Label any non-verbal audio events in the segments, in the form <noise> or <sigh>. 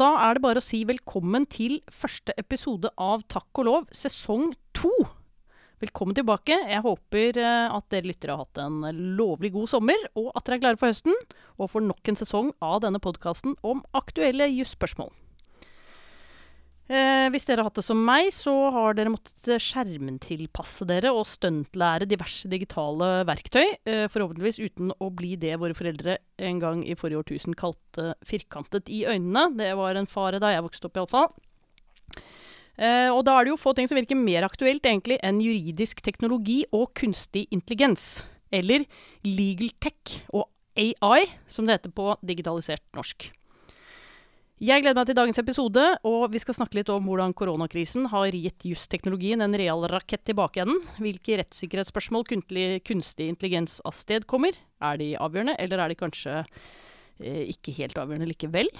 da er det bare å si velkommen til første episode av Takk og lov, sesong to. Velkommen tilbake. Jeg håper eh, at dere lyttere har hatt en lovlig god sommer, og at dere er klare for høsten og for nok en sesong av denne podkasten om aktuelle jusspørsmål. Eh, hvis dere har hatt det som meg, så har dere måttet skjermtilpasse dere og stuntlære diverse digitale verktøy. Eh, forhåpentligvis uten å bli det våre foreldre en gang i forrige årtusen kalte firkantet i øynene. Det var en fare da jeg vokste opp, iallfall. Eh, og da er det jo få ting som virker mer aktuelt egentlig enn juridisk teknologi og kunstig intelligens. Eller legal tech og AI, som det heter på digitalisert norsk. Jeg gleder meg til dagens episode, og vi skal snakke litt om hvordan koronakrisen har gitt justeknologien en real rakett tilbake igjen. Hvilke rettssikkerhetsspørsmål kunstig intelligens avstedkommer. Er de avgjørende, eller er de kanskje eh, ikke helt avgjørende likevel?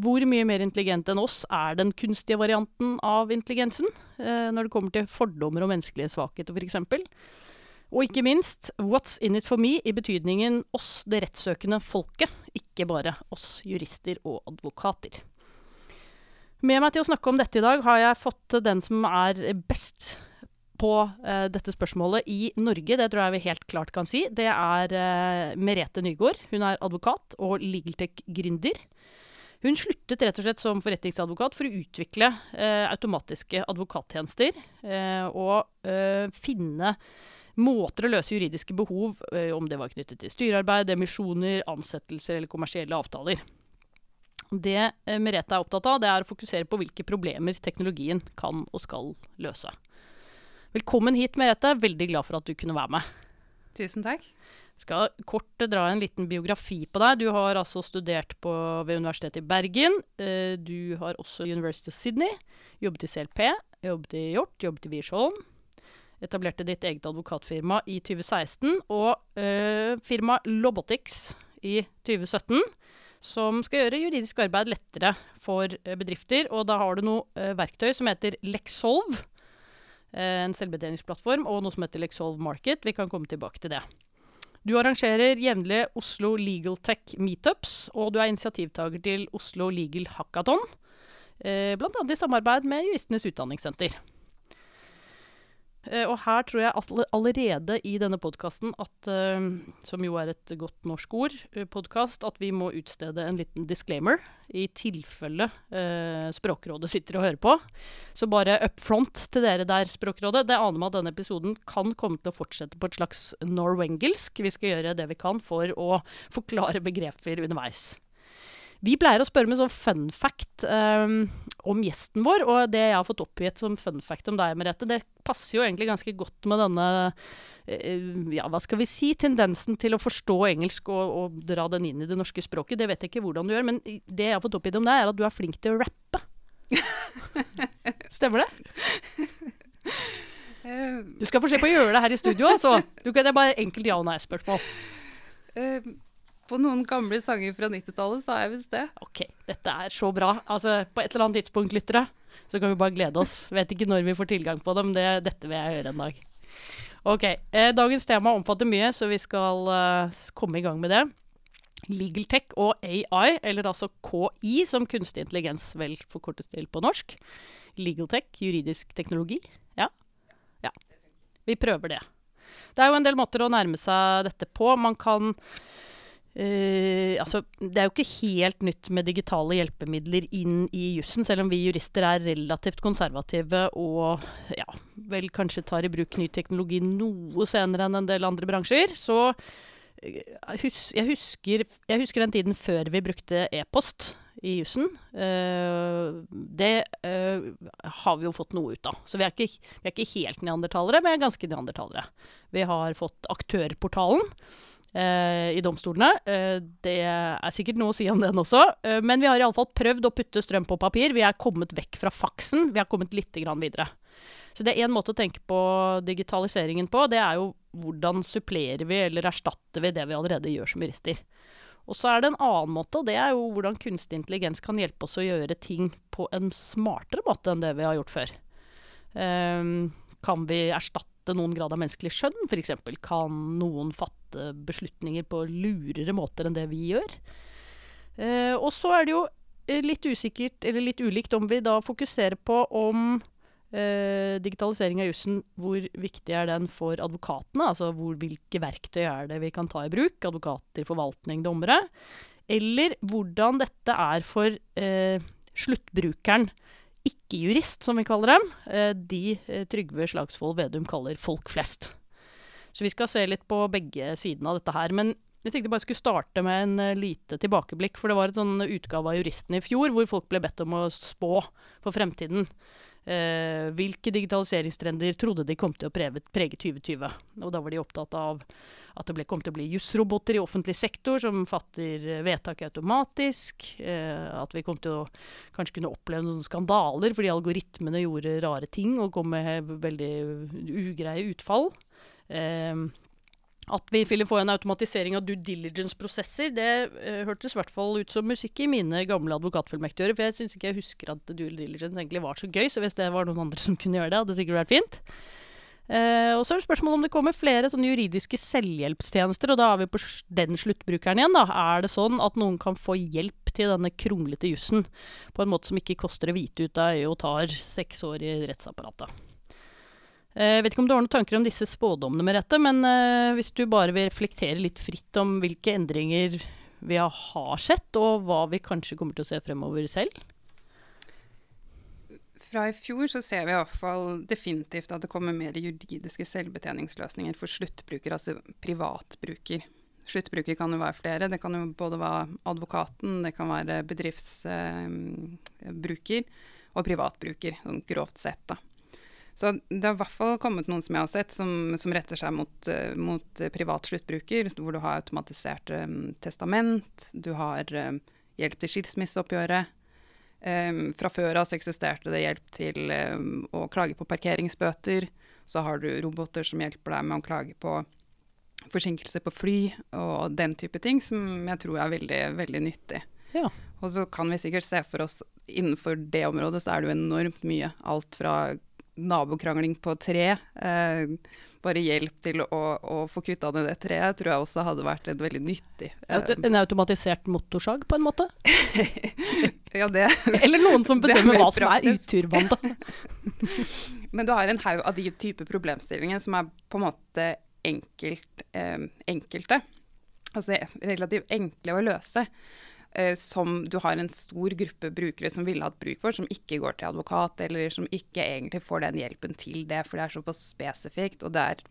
Hvor mye mer intelligent enn oss er den kunstige varianten av intelligensen, eh, når det kommer til fordommer og menneskelige svakheter, f.eks.? Og ikke minst what's in it for me i betydningen oss, det rettssøkende folket, ikke bare oss jurister og advokater. Med meg til å snakke om dette i dag har jeg fått den som er best på uh, dette spørsmålet i Norge. Det tror jeg vi helt klart kan si. Det er uh, Merete Nygaard. Hun er advokat og Legaltech-gründer. Hun sluttet rett og slett som forretningsadvokat for å utvikle uh, automatiske advokattjenester og finne måter å løse juridiske behov, eh, om det var knyttet til styrearbeid, emisjoner, ansettelser eller kommersielle avtaler. Det eh, Merete er opptatt av, det er å fokusere på hvilke problemer teknologien kan og skal løse. Velkommen hit, Merete. Veldig glad for at du kunne være med. Tusen takk. Skal kort dra en liten biografi på deg. Du har altså studert på, ved Universitetet i Bergen. Eh, du har også University of Sydney. Jobbet i CLP, jobbet i Hjort, jobbet i Wiersholm etablerte ditt eget advokatfirma i 2016, og øh, firma Lobotics i 2017. Som skal gjøre juridisk arbeid lettere for øh, bedrifter. Og da har du noe øh, verktøy som heter Lexolve. en selvbetjeningsplattform, og noe som heter Lexolve Market. Vi kan komme tilbake til det. Du arrangerer jevnlige Oslo Legal Tech meetups, og du er initiativtaker til Oslo Legal Hackathon. Eh, Bl.a. i samarbeid med Juristenes Utdanningssenter. Uh, og her tror jeg allerede i denne podkasten, uh, som jo er et godt norsk ord, uh, podkast, at vi må utstede en liten disclaimer i tilfelle Språkrådet sitter og hører på. Så bare up front til dere der, Språkrådet. Det aner meg at denne episoden kan komme til å fortsette på et slags norwengelsk. Vi skal gjøre det vi kan for å forklare begreper underveis. Vi pleier å spørre med sånn fun fact um, om gjesten vår, og det jeg har fått oppgitt som fun fact om deg, Merete, det passer jo egentlig ganske godt med denne uh, ja, hva skal vi si, tendensen til å forstå engelsk og, og, dra den inn i det norske språket. Det vet jeg ikke hvordan du gjør, men det jeg har fått oppgitt om deg, er at du er flink til å rappe. Stemmer det? <laughs> Du skal få se på å gjøre det her i studio, altså. Du kan, det er bare enkelt ja- og nei-spørsmål. Uh, på noen gamle sanger fra 90-tallet, sa jeg visst det. Ok, dette er så bra. Altså, på et eller annet tidspunkt, lyttere, så kan vi bare glede oss. Vet ikke når vi får tilgang på dem, det, dette vil jeg høre en dag. Ok, eh, Dagens tema omfatter mye, så vi skal eh, komme i gang med det. Legal tech og AI, eller altså KI, som kunstig intelligens vel forkortes til på norsk. Legal tech, juridisk teknologi. Ja. ja. Vi prøver det. Det er jo en del måter å nærme seg dette på. Man kan Uh, altså, det er jo ikke helt nytt med digitale hjelpemidler inn i jussen, selv om vi jurister er relativt konservative og ja, vel kanskje tar i bruk ny teknologi noe senere enn en del andre bransjer. Så uh, hus jeg, husker, jeg, husker, den tiden før vi brukte e-post i jussen. Uh, det har vi jo fått noe ut av. Så vi er ikke, vi er ikke helt neandertalere, men ganske neandertalere. Vi har fått Aktørportalen i domstolene. Eh, det er sikkert noe å si om den også. Eh, men vi har iallfall prøvd å putte strøm på papir. Vi er kommet vekk fra faksen. Vi har kommet litt videre. Så det er én måte å tenke på digitaliseringen på. Det er jo hvordan supplerer vi eller erstatter vi det vi allerede gjør som jurister. Og så er det en annen måte, og det er jo hvordan kunstig intelligens kan hjelpe oss å gjøre ting på en smartere måte enn det vi har gjort før. Um, kan vi erstatte fatte noen grad av menneskelig skjønn, f.eks. Kan noen fatte beslutninger på lurere måter enn det vi gjør? Eh, og så er det jo eh, litt usikkert, eller litt ulikt, om vi da fokuserer på om eh, digitalisering av jussen, hvor viktig er den for advokatene? Altså hvor, hvilke verktøy er det vi kan ta i bruk? Advokater, forvaltning, dommere. Eller hvordan dette er for eh, sluttbrukeren ikke-jurist, som vi kaller dem, eh, de eh, Trygve Slagsvold Vedum kaller folk flest. Så vi skal se litt på begge sidene av dette her. Men jeg tenkte bare jeg skulle starte med en uh, lite tilbakeblikk. For det var et sånn utgave av Juristen i fjor hvor folk ble bedt om å spå for fremtiden. Uh, hvilke digitaliseringstrender trodde de kom til å prege, prege 2020? Og da var de opptatt av at det ble, kom til å bli jusroboter i offentlig sektor som fatter vedtak automatisk. Eh, at vi kom til å kanskje kunne oppleve noen skandaler fordi algoritmene gjorde rare ting og kom med veldig ugreie utfall. Uh, at vi ville få en automatisering av due diligence-prosesser, det uh, hørtes i hvert fall ut som musikk i mine gamle advokatfullmektigere. For jeg syns ikke jeg husker at due diligence egentlig var så gøy, så hvis det var noen andre <laughs> som kunne gjøre det, hadde det sikkert vært fint. Uh, og så er det spørsmålet om det kommer flere sånne juridiske selvhjelpstjenester, og da er vi på den sluttbrukeren igjen, da. Er det sånn at noen kan få hjelp til denne kronglete jussen på en måte som ikke koster det hvite ut av øyet og tar seks år i rettsapparatet? Jeg eh, vet ikke om du har noen tanker om disse spådommene, Merete, men uh, hvis du bare vil reflektere litt fritt om hvilke endringer vi har sett, og hva vi kanskje kommer til å se fremover selv? Fra i fjor så ser vi i hvert fall definitivt at det kommer mer juridiske selvbetjeningsløsninger for sluttbruker, altså privatbruker. Sluttbruker kan jo være flere. Det kan jo både være advokaten, det kan være bedriftsbruker eh, og privatbruker, sånn grovt sett. da. Så det har i hvert fall kommet noen som jeg har sett, som, som retter seg mot, uh, mot privat sluttbruker, hvor du har automatisert um, testament, du har um, hjelp til skilsmisseoppgjøret. Um, fra før av så eksisterte det hjelp til å klage på parkeringsbøter. Så har du roboter som hjelper deg med å klage på forsinkelser på fly og den type ting, som jeg tror er veldig, veldig nyttig. Ja. Og så kan vi sikkert se for oss innenfor det området så er det jo enormt mye. Alt fra nabokrangling på tre. Eh, bare hjelp til å, å få kutta ned det treet tror jeg også hadde vært en veldig nyttig eh. En automatisert motorsag, på en måte? <laughs> ja, det <laughs> Eller noen som <laughs> bedømmer hva som er uturbande. Men du har en haug av de type problemstillinger som er på en måte enkelt, eh, enkelte. Altså relativt enkle å løse eh, som du har en stor gruppe brukere som ville hatt bruk for, som ikke går til advokat, eller som ikke egentlig får den hjelpen til det, for det er såpass spesifikt, og det er,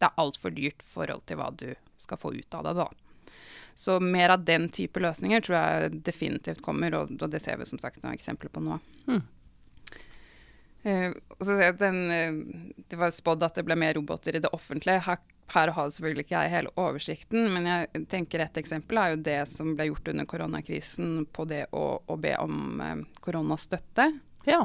det er altfor dyrt i forhold til hva du skal få ut av det. da. Så mer av den type løsninger tror jeg definitivt kommer, og, og det ser vi som sagt noen eksempler på nå. Hmm. Uh, den, uh, det var spådd at det ble mer roboter i det offentlige. Her her har selvfølgelig ikke jeg hele oversikten, men jeg tenker et eksempel er jo det som ble gjort under koronakrisen på det å, å be om eh, koronastøtte. Ja.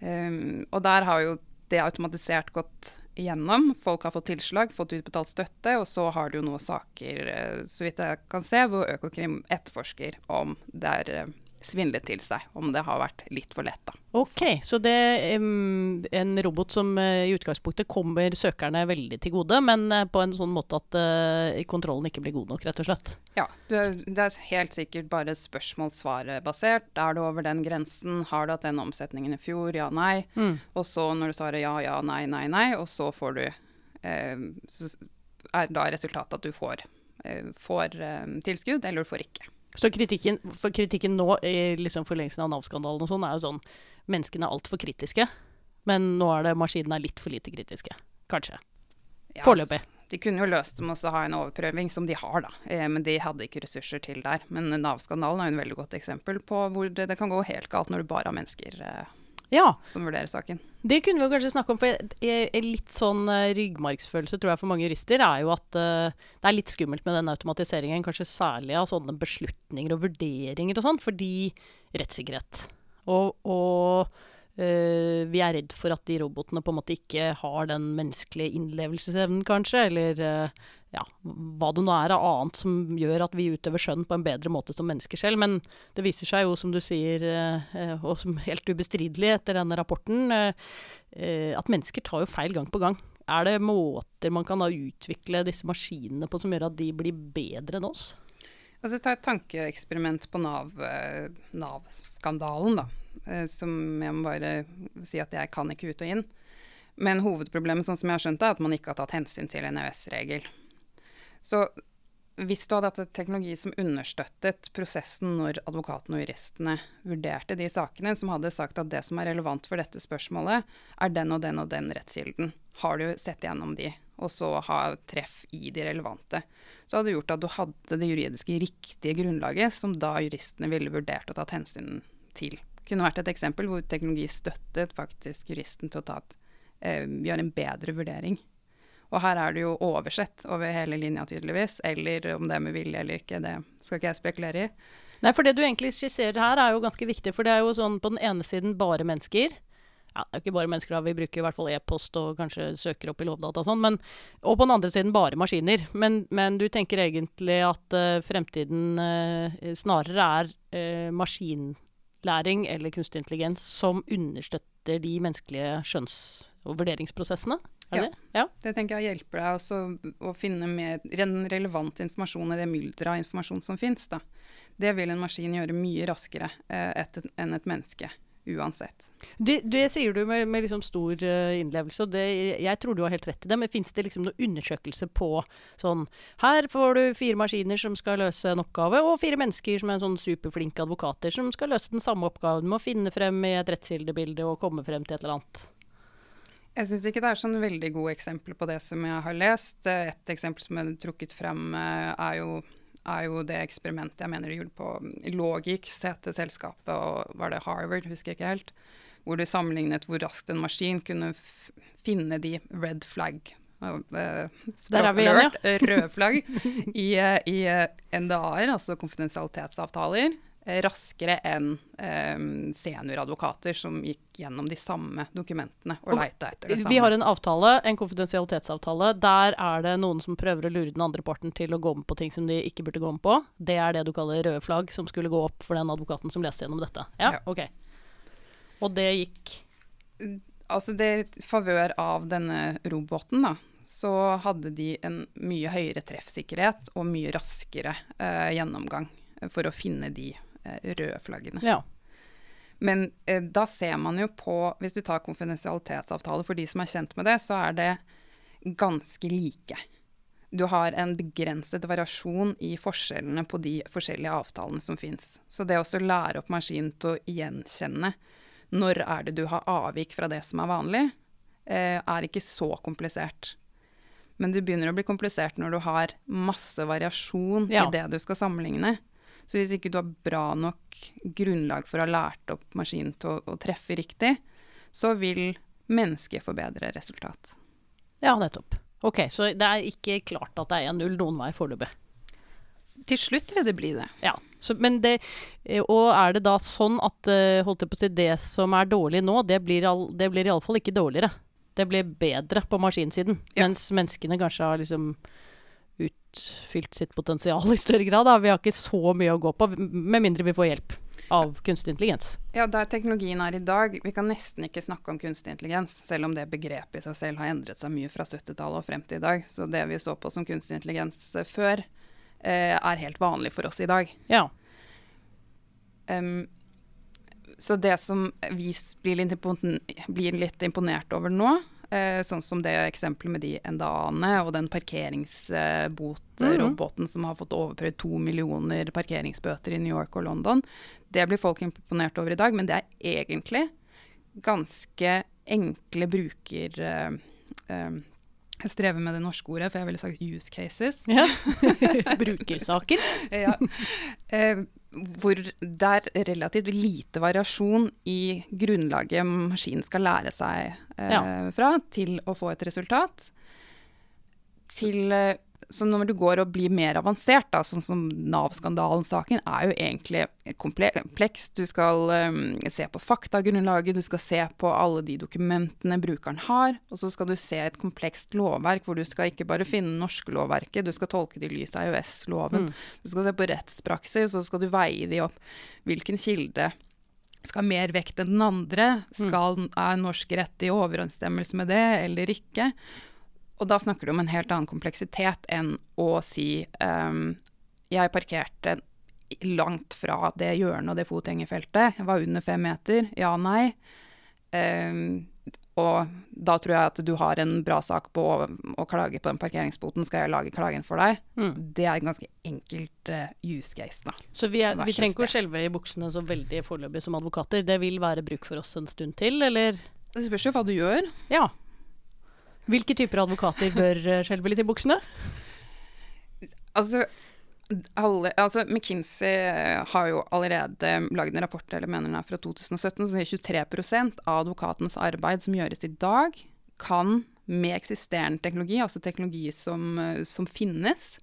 Um, og der har jo det automatisert gått igjennom. Folk har fått tilslag, fått utbetalt støtte, og så har du jo noen saker, eh, så vidt jeg kan se, hvor Økokrim etterforsker om det er eh, svindlet til seg, om det har vært litt for lett. da. Ok, Så det er en robot som uh, i utgangspunktet kommer søkerne veldig til gode, men uh, på en sånn måte at uh, kontrollen ikke blir god nok, rett og slett? Ja, det, er helt sikkert bare spørsmål-svar-basert. Er du over den grensen? Har du hatt den omsetningen i fjor? Ja, nei. Mm. Og så når du svarer ja, ja, nei, nei, nei, og så får du Så er da resultatet at du får, får tilskudd, eller du får ikke. Så kritikken, for kritikken nå i liksom forlengelsen av Nav-skandalen og sånn, er jo sånn Menneskene er altfor kritiske, men nå er det maskinene er litt for lite kritiske. Kanskje. Ja, Foreløpig. De kunne jo løst det med å ha en overprøving, som de har, da. Eh, men de hadde ikke ressurser til der. Men Nav-skandalen er jo en veldig godt eksempel på hvor det, det, kan gå helt galt når du bare har mennesker eh, ja. som vurderer saken. Det kunne vi kanskje snakke om. for En litt sånn uh, ryggmargsfølelse tror jeg for mange jurister er jo at uh, det er litt skummelt med den automatiseringen. Kanskje særlig av sånne beslutninger og vurderinger og sånn, fordi rettssikkerhet. Og, og uh, vi er redd for at de robotene på en måte ikke har den menneskelige innlevelsesevnen, kanskje. Eller ja, hva det nå er av annet som gjør at vi utøver skjønn på en bedre måte som mennesker selv. Men det viser seg jo, som du sier, uh, og som helt ubestridelig etter denne rapporten, at mennesker tar jo feil gang på gang. Er det måter man kan da utvikle disse maskinene på som gjør at de blir bedre enn oss? Altså, ta et tankeeksperiment på Nav, Nav-skandalen, da. Eh, som jeg må bare si at jeg kan ikke ut og inn. Men hovedproblemet, sånn som jeg har skjønt det, er at man ikke har tatt hensyn til en EØS-regel. Så hvis du hadde hatt teknologi som understøttet prosessen når advokatene og juristene vurderte de sakene, som hadde sagt at det som er relevant for dette spørsmålet, er den og den og den rettskilden, har du sett gjennom de, og så ha treff i de relevante, så hadde det gjort at du hadde det juridiske riktige grunnlaget, som da juristene ville vurdert og tatt hensyn til. Kunne vært et eksempel hvor teknologi støttet faktisk juristen til å ta eh, gjøre en bedre vurdering. Og her er det jo oversett over hele linja, tydeligvis. Eller om det er med vilje eller ikke, det skal ikke jeg spekulere i. Nei, for det du egentlig skisserer her, er jo ganske viktig. For det er jo sånn på den ene siden bare mennesker. Ja, det er jo ikke bare mennesker, da. Vi bruker i hvert fall e-post og kanskje søker opp i Lovdata og sånn. Men, og på den andre siden bare maskiner. Men, men du tenker egentlig at uh, fremtiden uh, snarere er uh, maskinlæring eller kunstig intelligens som understøtter de menneskelige skjønns- og vurderingsprosessene? Ja. Det? ja. det tenker jeg hjelper deg også å finne mer relevant informasjon i det mylderet av informasjon som fins. Det vil en maskin gjøre mye raskere eh, et, enn et menneske. Uansett. Det, det sier du med, med liksom stor uh, innlevelse, og det, jeg tror du har helt rett i det. Men fins det liksom noen undersøkelse på sånn Her får du fire maskiner som skal løse en oppgave, og fire mennesker som er sånn superflinke advokater som skal løse den samme oppgaven med å finne frem i et rettskildebilde og komme frem til et eller annet. Jeg syns ikke det er sånn veldig gode eksempler på det som jeg har lest. Et eksempel som er trukket frem, eh, er jo, er jo det eksperimentet jeg mener de gjorde på Logix, heter selskapet, og var det Harvard, husker jeg ikke helt. Hvor de sammenlignet hvor raskt en maskin kunne finne de red flag uh, Der er vi igjen, ja. røde flagg i, i NDA-er, altså konfidensialitetsavtaler, Eh, raskere enn um, senioradvokater som gikk gjennom de samme dokumentene og leita etter det samme. Vi har en avtale, en konfidensialitetsavtale. Der er det noen som prøver å lure den andre parten til å gå med på ting som de ikke burde gå med på. Det er det du kaller røde flagg, som skulle gå opp for den advokaten som leste gjennom dette. Ja, ja. ok. Og det gikk Altså, det i favør av denne roboten, da, så hadde de en mye høyere treffsikkerhet og mye raskere eh, gjennomgang for å finne de Eh, røde flaggene. Ja. Men eh, da ser man jo på Hvis du tar konfidensialitetsavtale for de som er kjent med det, så er det ganske like. Du har en begrenset variasjon i forskjellene på de forskjellige avtalene som fins. Så det å lære opp maskinen til å gjenkjenne når er det du har avvik fra det som er vanlig, eh, er ikke så komplisert. Men det begynner å bli komplisert når du har masse variasjon ja. i det du skal sammenligne. Så hvis ikke du har bra nok grunnlag for å ha lært opp maskinen til å, å treffe riktig, så vil mennesket få bedre resultat. Ja, nettopp. Ok, så det er ikke klart at det er 1-0 noen vei foreløpig? Til slutt vil det bli det. Ja, så, men det, eh, Og er det da sånn at eh, si, det som er dårlig nå, det blir, all, det blir iallfall ikke dårligere? Det blir bedre på maskinsiden, ja. mens menneskene kanskje har liksom utfylt sitt potensial i større grad. Da. Vi har ikke så mye å gå på, med mindre vi får hjelp av kunstig intelligens. Ja, der teknologien er i dag, vi kan nesten ikke snakke om kunstig intelligens, selv om det begrepet i seg selv har endret seg mye fra 70-tallet og frem til i dag. Så det vi så på som kunstig intelligens eh, før, eh, er helt vanlig for oss i dag. Ja. Um, så det som vi blir litt imponert over nå, Eh, sånn som det eksempelet med de endaene og den parkeringsbotroboten mm. som har fått overprøvd to millioner parkeringsbøter i New York og London. Det blir folk imponert over i dag, men det er egentlig ganske enkle bruker... Eh, eh, jeg strever med det norske ordet, for jeg ville sagt use cases. Ja. <laughs> Brukersaker. ja. Eh, hvor det er relativt lite variasjon i grunnlaget maskinen skal lære seg eh, ja. fra til å få et resultat. Til eh, så når du går og blir mer avansert, da, sånn som Nav-skandalen-saken, er jo egentlig kompleks. Du skal um, se på faktagrunnlaget, du skal se på alle de dokumentene brukeren har. Og så skal du se et komplekst lovverk hvor du skal ikke bare finne norske lovverket, du skal tolke det i lys av EØS-loven. Mm. Du skal se på rettspraksis, og så skal du veie de opp. Hvilken kilde skal ha mer vekt enn den andre? Mm. Skal, er norsk rett i overensstemmelse med det eller ikke? Og da snakker du om en helt annen kompleksitet enn å si um, jeg parkerte langt fra det hjørnet og det fotgjengerfeltet. Jeg var under fem meter. Ja, nei. Um, og da tror jeg at du har en bra sak på å, å klage på den parkeringsboten. Skal jeg lage klagen for deg? Mm. Det er en ganske enkelt uh, use case, da. Så vi, er, vi trenger ikke å skjelve i buksene så veldig foreløpig som advokater. Det vil være bruk for oss en stund til, eller? Det spørs jo hva du gjør. Ja. Hvilke typer advokater bør eh, skjelve litt i buksene? Altså, alle, altså McKinsey har jo allerede lagd en rapport eller mener den er fra 2017, som sier 23% av advokatens arbeid som gjøres i dag, kan med eksisterende teknologi, altså teknologi som, eh, som finnes,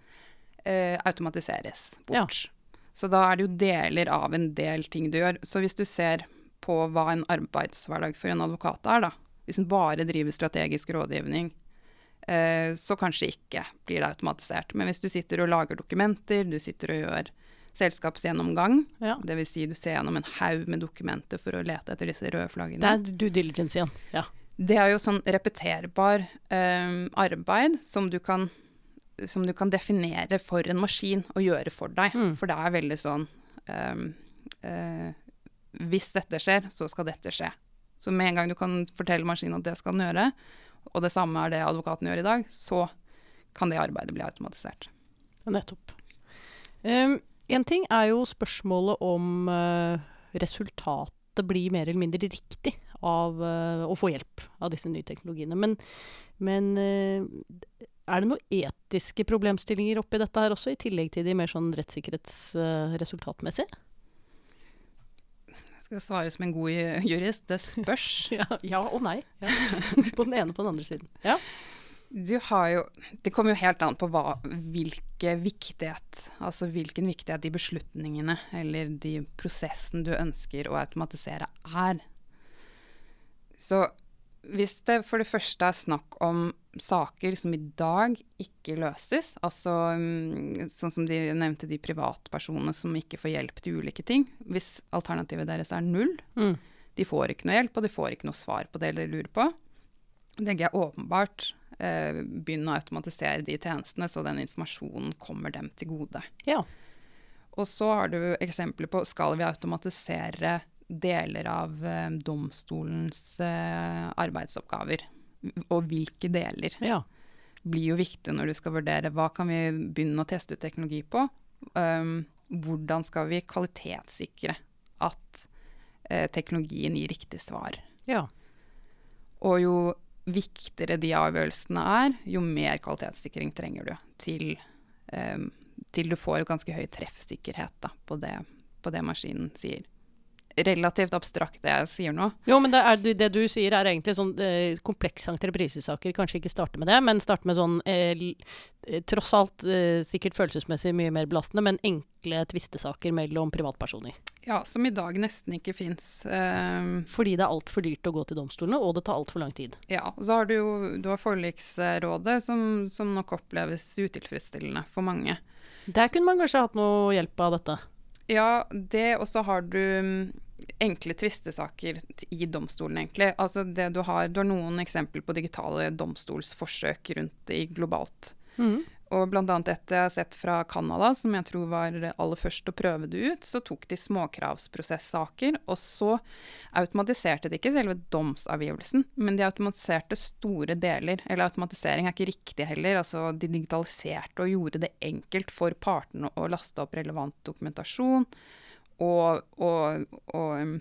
eh, automatiseres bort. Så da er det jo deler av en del ting du gjør. Så hvis du ser på hva en arbeidshverdag for en advokat er, da, hvis en bare driver strategisk rådgivning, eh, så kanskje ikke blir det automatisert. Men hvis du sitter og lager dokumenter, du sitter og gjør selskapsgjennomgang, Ja. dvs. Si du ser gjennom en haug med dokumenter for å lete etter disse røde flaggene. Det er due diligence igjen. Ja. Det er jo sånn repeterbar eh, arbeid som du, kan, som du kan definere for en maskin å gjøre for deg. Mm. For det er veldig sånn eh, eh, Hvis dette skjer, så skal dette skje. Så med en gang du kan fortelle maskinen at det skal den gjøre, og det samme er det advokaten gjør i dag, så kan det arbeidet bli automatisert. Nettopp. Um, en ting er jo spørsmålet om uh, resultatet blir mer eller mindre riktig av uh, å få hjelp av disse nye teknologiene. Men, men uh, er det noen etiske problemstillinger oppi dette her også, i tillegg til de mer sånn rettssikkerhetsresultatmessige? Skal svare som en god jurist. Det spørs. <laughs> ja, ja og nei. Ja. på den ene og på den andre siden. Ja. Du har jo Det kommer jo helt an på hva, hvilke viktighet, altså hvilken viktighet de beslutningene eller de prosessen du ønsker å automatisere er. Så hvis det for det første er snakk om saker som i dag ikke løses, altså mm, sånn som de nevnte de privatpersonene som ikke får hjelp til ulike ting, hvis alternativet deres er null, Mm. de får ikke noe hjelp, og de får ikke noe svar på det de lurer på. Tenker jeg åpenbart eh, begynne å automatisere de tjenestene, så den informasjonen kommer dem til gode. ja. Og så har du eksempler på skal vi automatisere deler av eh, domstolens eh, arbeidsoppgaver. Og hvilke deler ja. blir jo viktig når du skal vurdere hva kan vi begynne å teste ut teknologi på. Um, hvordan skal vi kvalitetssikre at eh, teknologien gir riktig svar. ja. Og jo viktigere de avgjørelsene er, jo mer kvalitetssikring trenger du til, um, til du får ganske høy treffsikkerhet da, på, det, på det maskinen sier. Relativt abstrakt det jeg sier nå. Jo, men det, er, det du sier er egentlig sånn eh, komplekse entreprisesaker. Kanskje ikke starte med det, men starte med sånn eh, eh, tross alt eh, sikkert følelsesmessig mye mer belastende, men enkle tvistesaker mellom privatpersoner. Ja, som i dag nesten ikke fins. Um, Fordi det er altfor dyrt å gå til domstolene, og det tar altfor lang tid. ja, og så har du jo du har forliksrådet, som, som nok oppleves utilfredsstillende for mange. Der kunne man kanskje hatt noe hjelp av dette. Ja, det, og så har du mm, enkle tvistesaker i domstolen, egentlig. Altså det du, har, du har noen eksempler på digitale domstolsforsøk rundt i globalt. Og annet et jeg har sett fra Canada, som jeg tror var aller først å prøve det ut, så tok de småkravsprosessaker, og så automatiserte de ikke selve domsavgivelsen, men de automatiserte store deler. Eller automatisering er ikke riktig heller, altså de digitaliserte og gjorde det enkelt for partene å laste opp relevant dokumentasjon, og, og, og um,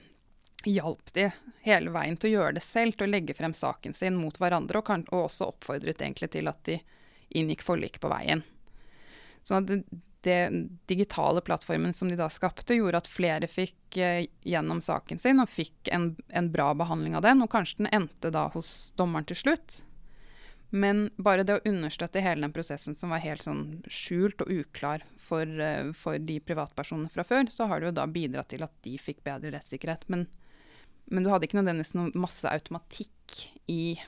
hjalp de hele veien til å gjøre det selv, til å legge frem saken sin mot hverandre, og, kan, og også oppfordret egentlig til at de inngikk forlik på veien. Så det digitale plattformen som de da skapte, gjorde at flere fikk eh, gjennom saken sin og fikk en, en bra behandling av den, og kanskje den endte da hos dommeren til slutt. Men bare det å understøtte hele den prosessen som var helt sånn skjult og uklar for, eh, for de privatpersonene fra før, så har det jo da bidratt til at de fikk bedre rettssikkerhet. Men, men du hadde ikke nødvendigvis noe masse automatikk i,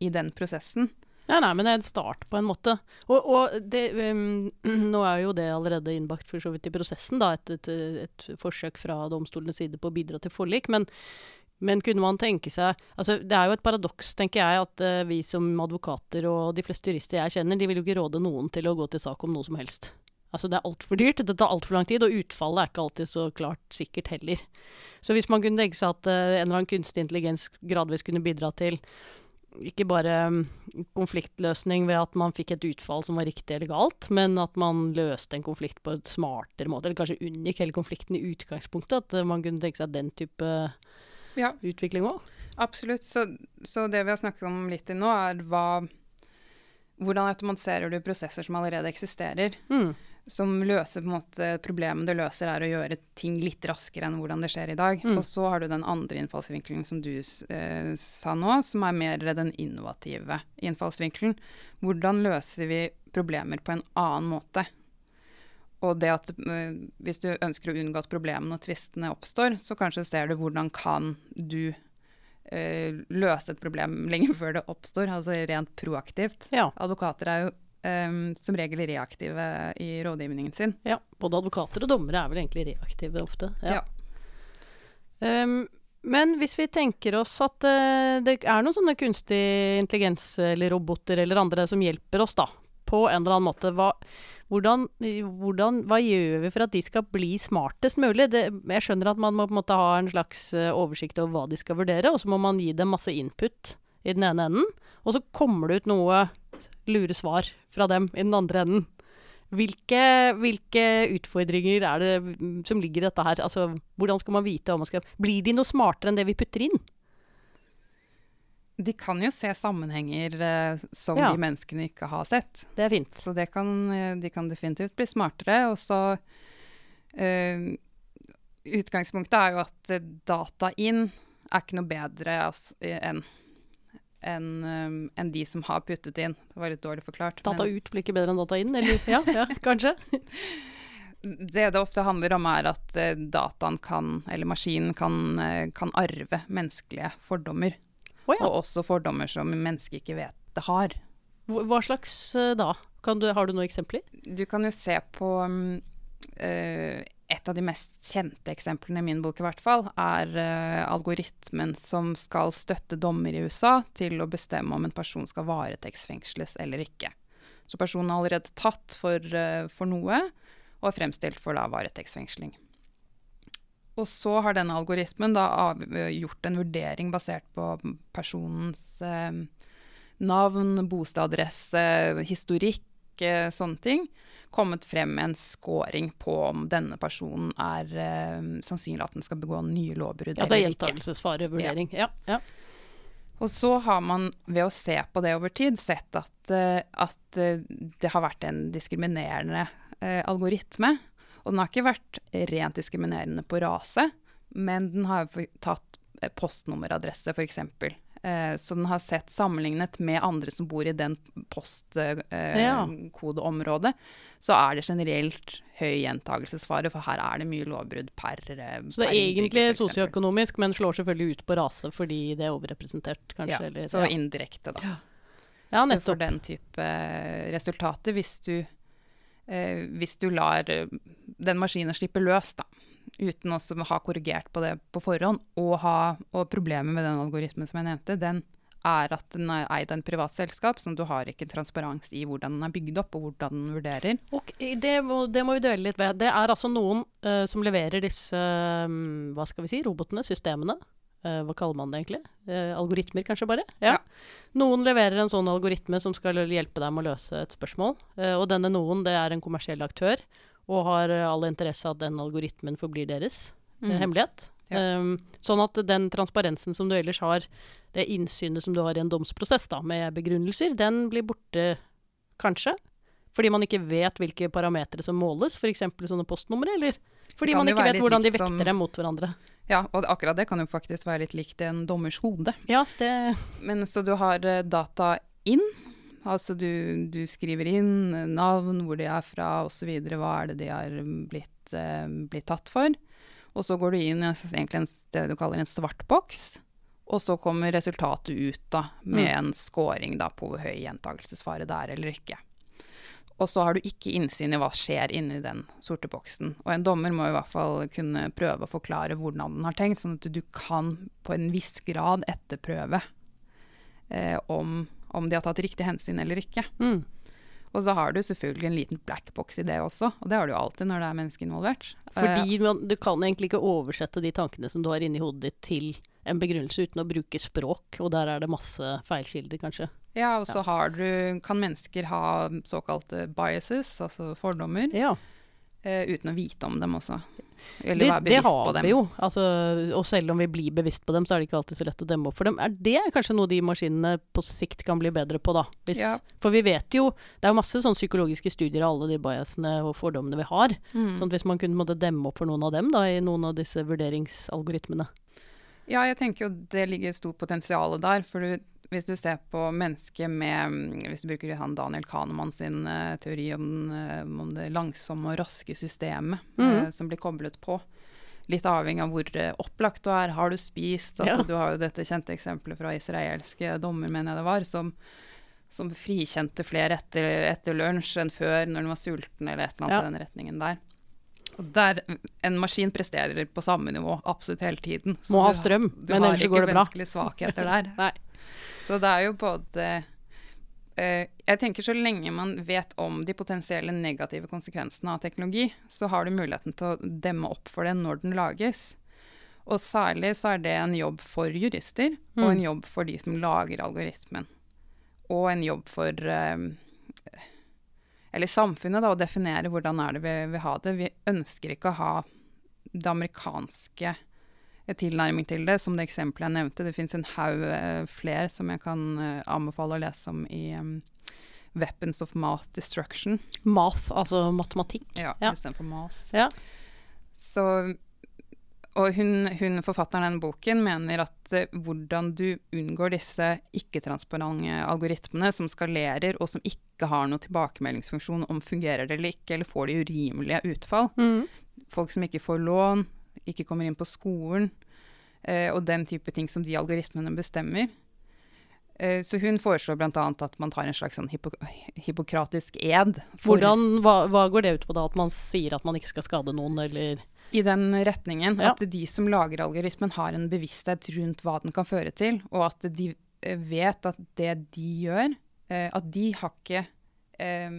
i den prosessen. Nei, nei, men det er en start på en måte. Og, og det, um, <clears throat> nå er jo det allerede innbakt for så vidt i prosessen, da, et, et, et forsøk fra domstolenes side på å bidra til forlik. Men, men kunne man tenke seg altså Det er jo et paradoks, tenker jeg, at uh, vi som advokater og de fleste jurister jeg kjenner, de vil jo ikke råde noen til å gå til sak om noe som helst. Altså det er altfor dyrt, det tar altfor lang tid, og utfallet er ikke alltid så klart sikkert heller. Så hvis man kunne tenke seg at uh, en eller annen kunstig intelligens gradvis kunne bidra til ikke bare um, konfliktløsning ved at man fikk et utfall som var riktig eller galt, men at man løste en konflikt på et smartere måte, eller kanskje unngikk hele konflikten i utgangspunktet. At uh, man kunne tenke seg den type ja. utvikling òg. Absolutt. Så, så, det vi har snakket om litt til nå, er hva Hvordan automatiserer du prosesser som allerede eksisterer? Mm som løser på en måte problemet det løser, er å gjøre ting litt raskere enn hvordan det skjer i dag. Mm. Og så har du den andre innfallsvinkelen som du eh, sa nå, som er mer den innovative innfallsvinkelen. Hvordan løser vi problemer på en annen måte? Og det at eh, hvis du ønsker å unngå at problemene og tvistene oppstår, så kanskje ser du hvordan kan du eh, løse et problem <laughs> lenge før det oppstår, altså rent proaktivt. Ja. Advokater er jo um, som regel reaktive i rådgivningen sin. Ja, både advokater og dommere er vel egentlig reaktive ofte. Ja. ja. Um, men hvis vi tenker oss at uh, det er noen sånne kunstig intelligens eller roboter eller andre som hjelper oss, da, på en eller annen måte, hva, hvordan, hvordan, hva gjør vi for at de skal bli smartest mulig? Det, jeg skjønner at man må på en måte ha en slags uh, oversikt over hva de skal vurdere, og så må man gi dem masse input i den ene enden. Og så kommer det ut noe lure svar fra dem i den andre enden. Hvilke, hvilke, utfordringer er det som ligger i dette her? Altså, hvordan skal man vite om man skal Blir de noe smartere enn det vi putter inn? De kan jo se sammenhenger eh, som ja. de menneskene ikke har sett. Det er fint. Så det kan, eh, de kan definitivt bli smartere. Og så eh, Utgangspunktet er jo at data inn er ikke noe bedre altså, enn enn um, en de som har puttet inn. Det var litt dårlig forklart. Data men... ut blir ikke bedre enn data inn? Eller ja, ja kanskje? <laughs> det det ofte handler om, er at uh, dataen kan, eller maskinen kan, uh, kan arve menneskelige fordommer. Oh, ja. Og også fordommer som mennesket ikke vet det har. Hva slags uh, da? Du, har du noen eksempler? Du kan jo se på um, et av de mest kjente eksemplene i min bok i hvert fall, er uh, algoritmen som skal støtte dommer i USA til å bestemme om en person skal varetektsfengsles eller ikke. Så personen er allerede tatt for, uh, for noe og er fremstilt for da varetektsfengsling. Og så har denne algoritmen da av, gjort en vurdering basert på personens uh, navn, bostadadresse, historikk, sånne ting kommet frem med en scoring på om denne personen er uh, sannsynlig at den skal begå nye lovbrudd. Ja, det er gjentakelsesfarevurdering. Ja. ja. Og så har man ved å se på det over tid sett at, uh, at uh, det har vært en diskriminerende algoritme. Og den har ikke vært rent diskriminerende på rase, men den har tatt postnummeradresse, f.eks. Eh, så den har sett sammenlignet med andre som bor i den postkodeområdet, eh, så er det generelt høy gjentagelsesfare, for her er det mye lovbrudd per eh, Så det er egentlig sosioøkonomisk, men slår selvfølgelig ut på rase fordi det er overrepresentert, kanskje? Ja, eller, så ja. indirekte, da. Ja. Ja, så for den type resultater, hvis du, eh, hvis du lar den maskinen slippe løs, da, uten å ha korrigert på det på forhånd. Og, ha, og problemet med den algoritmen som jeg nevnte, den er at den er eid av en privat selskap, så du har ikke transparens i hvordan den er bygd opp, og hvordan den vurderer. Okay, det, må, det må vi dvele litt ved. Det er altså noen uh, som leverer disse um, hva skal vi si, robotene, systemene. Uh, hva kaller man det egentlig? Uh, algoritmer, kanskje bare? Ja. ja. Noen leverer en sånn algoritme som skal hjelpe deg med å løse et spørsmål. og denne noen, det er en kommersiell aktør og har eh, all interesse av at den algoritmen forblir deres eh, mm. hemmelighet. Ja. Um, sånn at den transparensen som du ellers har, det innsynet som du har i en domsprosess da, med begrunnelser, den blir borte kanskje. Fordi man ikke vet hvilke parametere som måles, f.eks. sånne postnumre, eller fordi man ikke vet hvordan de vekter som... dem mot hverandre. Ja, og akkurat det kan jo faktisk være litt likt en dommers hode. Ja, det... Men så du har uh, data inn, Altså du, du, skriver inn navn, hvor de er fra osv., hva er det de har blitt, eh, blitt, tatt for. Og så går du inn i en, det du kaller en svart boks, og så kommer resultatet ut da, med mm. en scoring da, på hvor høy gjentakelsesfare det er eller ikke. Og så har du ikke innsyn i hva skjer inni den sorte boksen. Og en dommer må i hvert fall kunne prøve å forklare hvordan den har tenkt, sånn at du kan på en viss grad etterprøve eh, om om de har tatt riktig hensyn eller ikke. Mm. Og så har du selvfølgelig en liten black box i det også, og det har du alltid når det er mennesker involvert. Eh, Fordi man, du kan egentlig ikke oversette de tankene som du har inni hodet ditt til en begrunnelse uten å bruke språk, og der er det masse feilkilder, kanskje. ja, og så har du, kan mennesker ha såkalte biases, altså fordommer, Ja, eh, uten å vite om dem også. Eller det, være det bevisst på har dem. vi jo. Altså, og selv om vi blir bevisst på dem, så er det ikke alltid så lett å demme opp for dem. Er det kanskje noe de maskinene på sikt kan bli bedre på, da? Hvis, Ja. For vi vet jo Det er jo masse sånn psykologiske studier av alle de biasene og fordommene vi har. Mm. Sånn at hvis man kunne måtte demme opp for noen av dem da, i noen av disse vurderingsalgoritmene. Ja, jeg tenker jo det ligger stort potensial der. For du, hvis du ser på mennesket med mm, Hvis du bruker han Daniel Kahneman sin uh, teori om, eh, om det langsomme og raske systemet mm. uh, som blir koblet på. Litt avhengig av hvor uh, opplagt du er. Har du spist? Altså, Ja. Du har jo dette kjente eksempelet fra israelske dommer, mener jeg det var, som, som frikjente flere etter, etter lunsj enn før når de var sulten, eller et eller annet Ja. i den retningen der. Og der En maskin presterer på samme nivå absolutt hele tiden. Så Må ha strøm, du men ellers går det bra. Du har ikke menneskelige svakheter der. <laughs> Nei. Så det er jo både eh, Jeg tenker så lenge man vet om de potensielle negative konsekvensene av teknologi, så har du muligheten til å demme opp for det når den lages. Og særlig så er det en jobb for jurister, og Mm. en jobb for de som lager algoritmen. Og en jobb for eh, eller samfunnet, da, å definere hvordan er det vi vil ha det. Vi ønsker ikke å ha det amerikanske tilnærming til det, som det eksempelet jeg nevnte. Det fins en haug eh, flere som jeg kan eh, anbefale å lese om i um, Weapons of Math Destruction. Math, altså matematikk. Ja, Ja. istedenfor mas. Ja. Så og hun, hun forfatteren av den boken mener at uh, hvordan du unngår disse ikke-transparente algoritmene som skalerer, og som ikke har noen tilbakemeldingsfunksjon om fungerer det eller ikke, eller får de urimelige utfall. Mm. Folk som ikke får lån, ikke kommer inn på skolen, eh, og den type ting som de algoritmene bestemmer. Eh, så hun foreslår bl.a. at man tar en slags sånn hypo hippokratisk ed. Hvordan, hva, hva går det ut på da? At man sier at man ikke skal skade noen, eller I den retningen. Ja. At de som lager algoritmen har en bevissthet rundt hva den kan føre til, og at de eh, vet at det de gjør, eh, at de har ikke eh,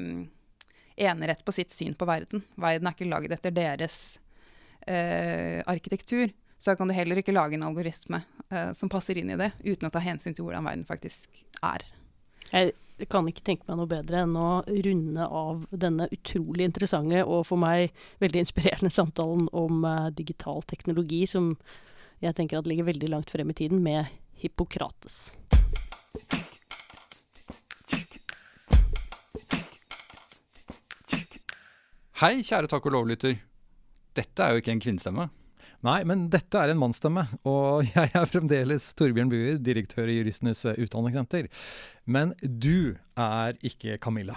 enerett på sitt syn på verden. Verden er ikke laget etter deres eh, arkitektur. Så kan du heller ikke lage en algoritme eh, som passer inn i det, uten å ta hensyn til hvordan verden faktisk er. Jeg kan ikke tenke meg noe bedre enn å runde av denne utrolig interessante og for meg veldig inspirerende samtalen om eh, digital teknologi, som jeg tenker at ligger veldig langt frem i tiden, med Hippokrates. Hei, kjære takk og lov-lytter. Dette er jo ikke en kvinnestemme. Nei, men dette er en mannsstemme, og <laughs> jeg er fremdeles Torbjørn Buer, direktør i Juristenes utdanningssenter. Men du er ikke Camilla.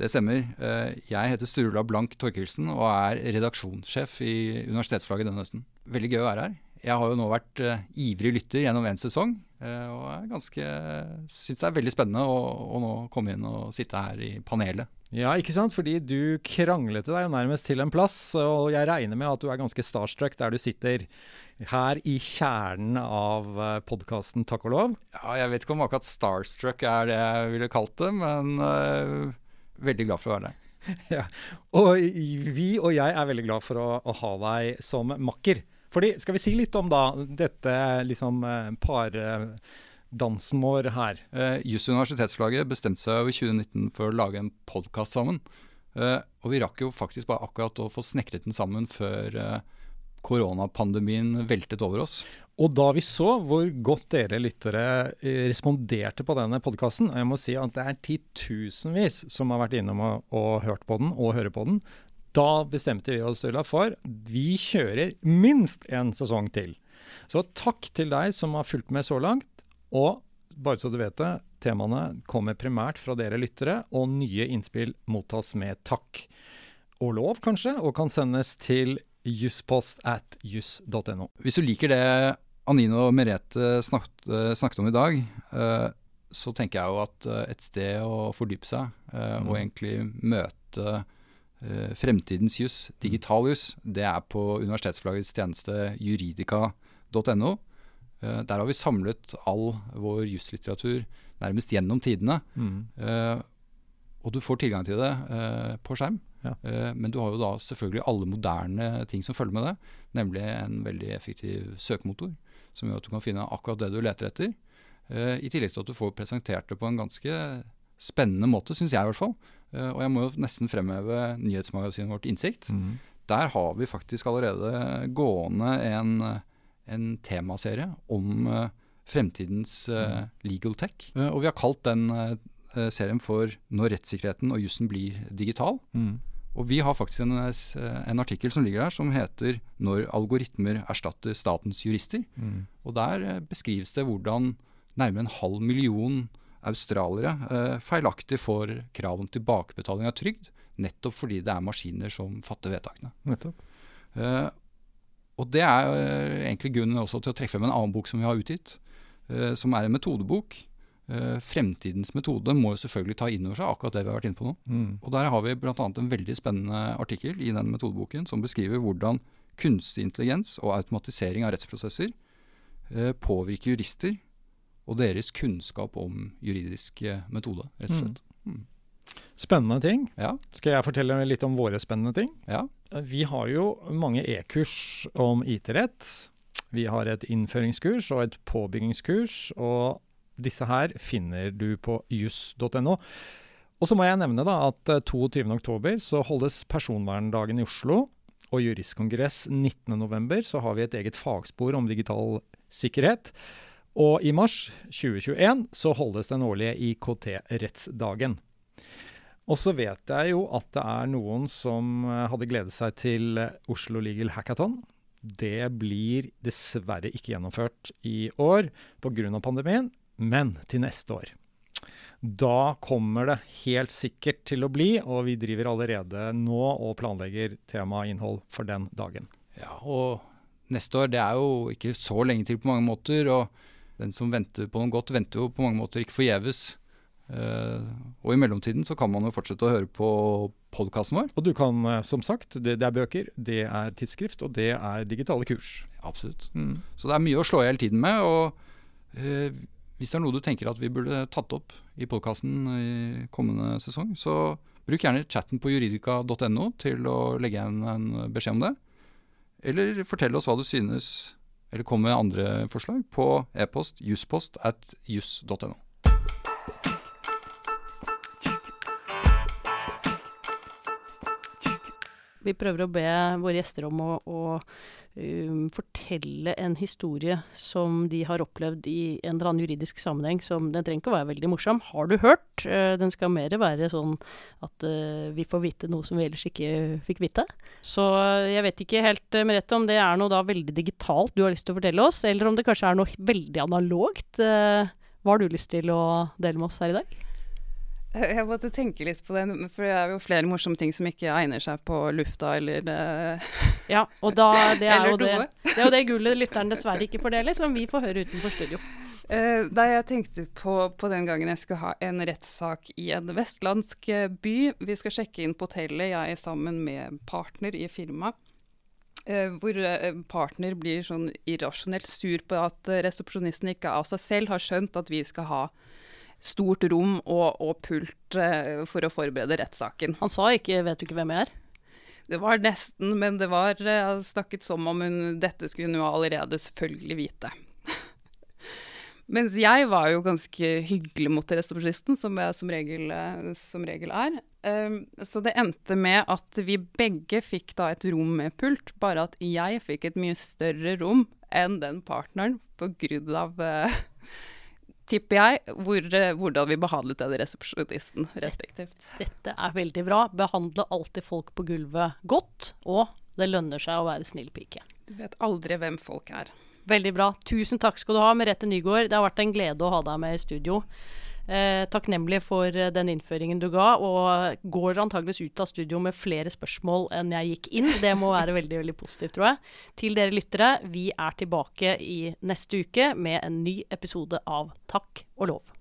Det stemmer. Eh, Jeg heter Sturla Blank Torkelsen og er redaksjonssjef i Universitetsflagget denne høsten. Veldig gøy å være her. Jeg har jo nå vært uh, ivrig lytter gjennom en sesong, Uh, og jeg ganske syns det er veldig spennende å, å nå komme inn og sitte her i panelet. Ja, ikke sant? Fordi du kranglet deg jo nærmest til en plass, og jeg regner med at du er ganske starstruck der du sitter her i kjernen av podkasten Takk og lov. Ja, jeg vet ikke om akkurat starstruck er det jeg ville kalt det, men uh, veldig glad for å være der. <laughs> ja. Og vi og jeg er veldig glad for å, å ha deg som makker. Fordi, skal vi si litt om da dette liksom eh, pardansen vår her? Eh, Juss universitetsflagget bestemte seg jo i 2019 for å lage en podkast sammen. Eh, og vi rakk jo faktisk bare akkurat å få snekret den sammen før eh, koronapandemien veltet over oss. Og da vi så hvor godt dere lyttere eh, responderte på denne podkasten, og jeg må si at det er titusenvis som har vært innom og, og hørt på den, og hører på den, da bestemte vi oss Ulla, for vi kjører minst en sesong til. Så takk til deg som har fulgt med så langt. Og bare så du vet det, temaene kommer primært fra dere lyttere, og nye innspill mottas med takk. Og lov, kanskje, og kan sendes til jusspost at juss.no. Hvis du liker det Anine og Merete snakket, eh, snakket om i dag, eh, så tenker jeg jo at eh, et sted å fordype seg eh, Mm. og egentlig møte fremtidens juss, digital juss, det er på universitetsflaggets tjeneste juridika.no. Eh, der har vi samlet all vår juslitteratur nærmest gjennom tidene. Mm. Eh, og du får tilgang til det eh, på skjerm. Ja. Eh, men du har jo da selvfølgelig alle moderne ting som følger med det. Nemlig en veldig effektiv søkemotor som gjør at du kan finne akkurat det du leter etter. Eh, I tillegg til at du får presentert det på en ganske spennende måte, syns jeg i hvert fall. Eh, og jeg må jo nesten fremheve nyhetsmagasinet vårt Innsikt. Mm. Der har vi faktisk allerede gående en, en temaserie om eh, fremtidens uh, legal tech. Og vi har kalt den serien for 'Når rettssikkerheten og jussen blir digital'. Mm. Og vi har faktisk en, en artikkel som ligger der som heter 'Når algoritmer erstatter statens jurister'. Mm. Og der beskrives det hvordan nærmere en halv million australiere eh, feilaktig får krav om tilbakebetaling av trygd, nettopp fordi det er maskiner som fatter vedtakene. Nettopp. Eh, og det er eh, egentlig grunnen også til å trekke frem en annen bok som vi har utgitt, eh, som er en metodebok. Eh, fremtidens metode må jo selvfølgelig ta inn over seg akkurat det vi har vært inne på nå. Mm. Og der har vi bl.a. en veldig spennende artikkel i den metodeboken som beskriver hvordan kunstig intelligens og automatisering av rettsprosesser eh, påvirker jurister og deres kunnskap om juridisk eh, metode, rett og slett. Spennende ting. Ja, Skal jeg fortelle litt om våre spennende ting? ja. Vi har jo mange e-kurs om IT-rett. Vi har et innføringskurs og et påbyggingskurs, og disse her finner du på juss.no. Og så må jeg nevne da at eh, 22.10 så holdes Personverndagen i Oslo, og Juristkongress 19.11 så har vi et eget fagspor om digital sikkerhet. Og i mars 2021 så holdes den årlige IKT-rettsdagen. Og så vet jeg jo at det er noen som eh, hadde gledet seg til eh, Oslo Legal Hackathon. Det blir dessverre ikke gjennomført i år pga. pandemien, men til neste år. Da kommer det helt sikkert til å bli, og vi driver allerede nå og planlegger tema og innhold for den dagen. Ja, og neste år det er jo ikke så lenge til på mange måter. Og den som venter på noe godt, venter jo på mange måter ikke forgjeves. Uh, og i mellomtiden så kan man jo fortsette å høre på podkasten vår. Og du kan, eh, som sagt, det, det er bøker, det er tidsskrift, og det er digitale kurs. Absolutt. Mm. Så det er mye å slå i hele tiden med. Og uh, hvis det er noe du tenker at vi burde tatt opp i podkasten i kommende sesong, så bruk gjerne chatten på juridika.no til å legge igjen en beskjed om det. Eller fortell oss hva du synes, eller kom med andre forslag på e-post juspost at juss.no. Vi prøver å be våre gjester om å, å um, fortelle en historie som de har opplevd i en eller annen juridisk sammenheng. Som, den trenger ikke å være veldig morsom. Har du hørt? Uh, den skal mer være sånn at uh, vi får vite noe som vi ellers ikke fikk vite. Så eh, jeg vet ikke helt, uh, Merete, om det er noe da veldig digitalt du har lyst til å fortelle oss, eller om det kanskje er noe veldig analogt. Uh, hva har du lyst til å dele med oss her i dag? <laughs> Jeg måtte tenke litt på det, for det er jo flere morsomme ting som ikke egner seg på lufta eller eh, Ja, og da, <laughs> det er jo det, det er jo det gullet lytteren dessverre ikke fordeler, som vi får høre utenfor studio. <laughs> Uh, da jeg tenkte på, på den gangen jeg skulle ha en rettssak i en vestlandsk eh, by. Vi skal sjekke inn på hotellet, jeg er sammen med partner i firmaet. Uh, hvor eh, partner blir sånn irrasjonelt sur på at eh, resepsjonisten ikke av seg selv har skjønt at vi skal ha stort rom og, og pult eh, for å forberede rettssaken. Han sa ikke 'vet du ikke hvem jeg er'? Det var nesten, men det var eh, snakket som om hun Dette skulle hun jo allerede selvfølgelig vite. <laughs> Mens jeg var jo ganske hyggelig mot resepsjonisten, som jeg som regel, eh, som regel er. Um, så det endte med at vi begge fikk da et rom med pult, bare at jeg fikk et mye større rom enn den partneren på grunn av eh, <laughs> Tipper jeg, hvor, eh, hvordan vi behandlet den resepsjonisten respektivt. Dette er veldig bra. Behandle alltid folk på gulvet godt, og det lønner seg å være snill pike. Du vet aldri hvem folk er. Veldig bra. Tusen takk skal du ha, Merete Nygaard. Det har vært en glede å ha deg med i studio. Eh, takknemlig for eh, den innføringen du ga, og går antageligvis ut av studio med flere spørsmål enn jeg gikk inn. Det må være veldig veldig positivt, tror jeg. Til dere lyttere, vi er tilbake i neste uke med en ny episode av Takk og lov.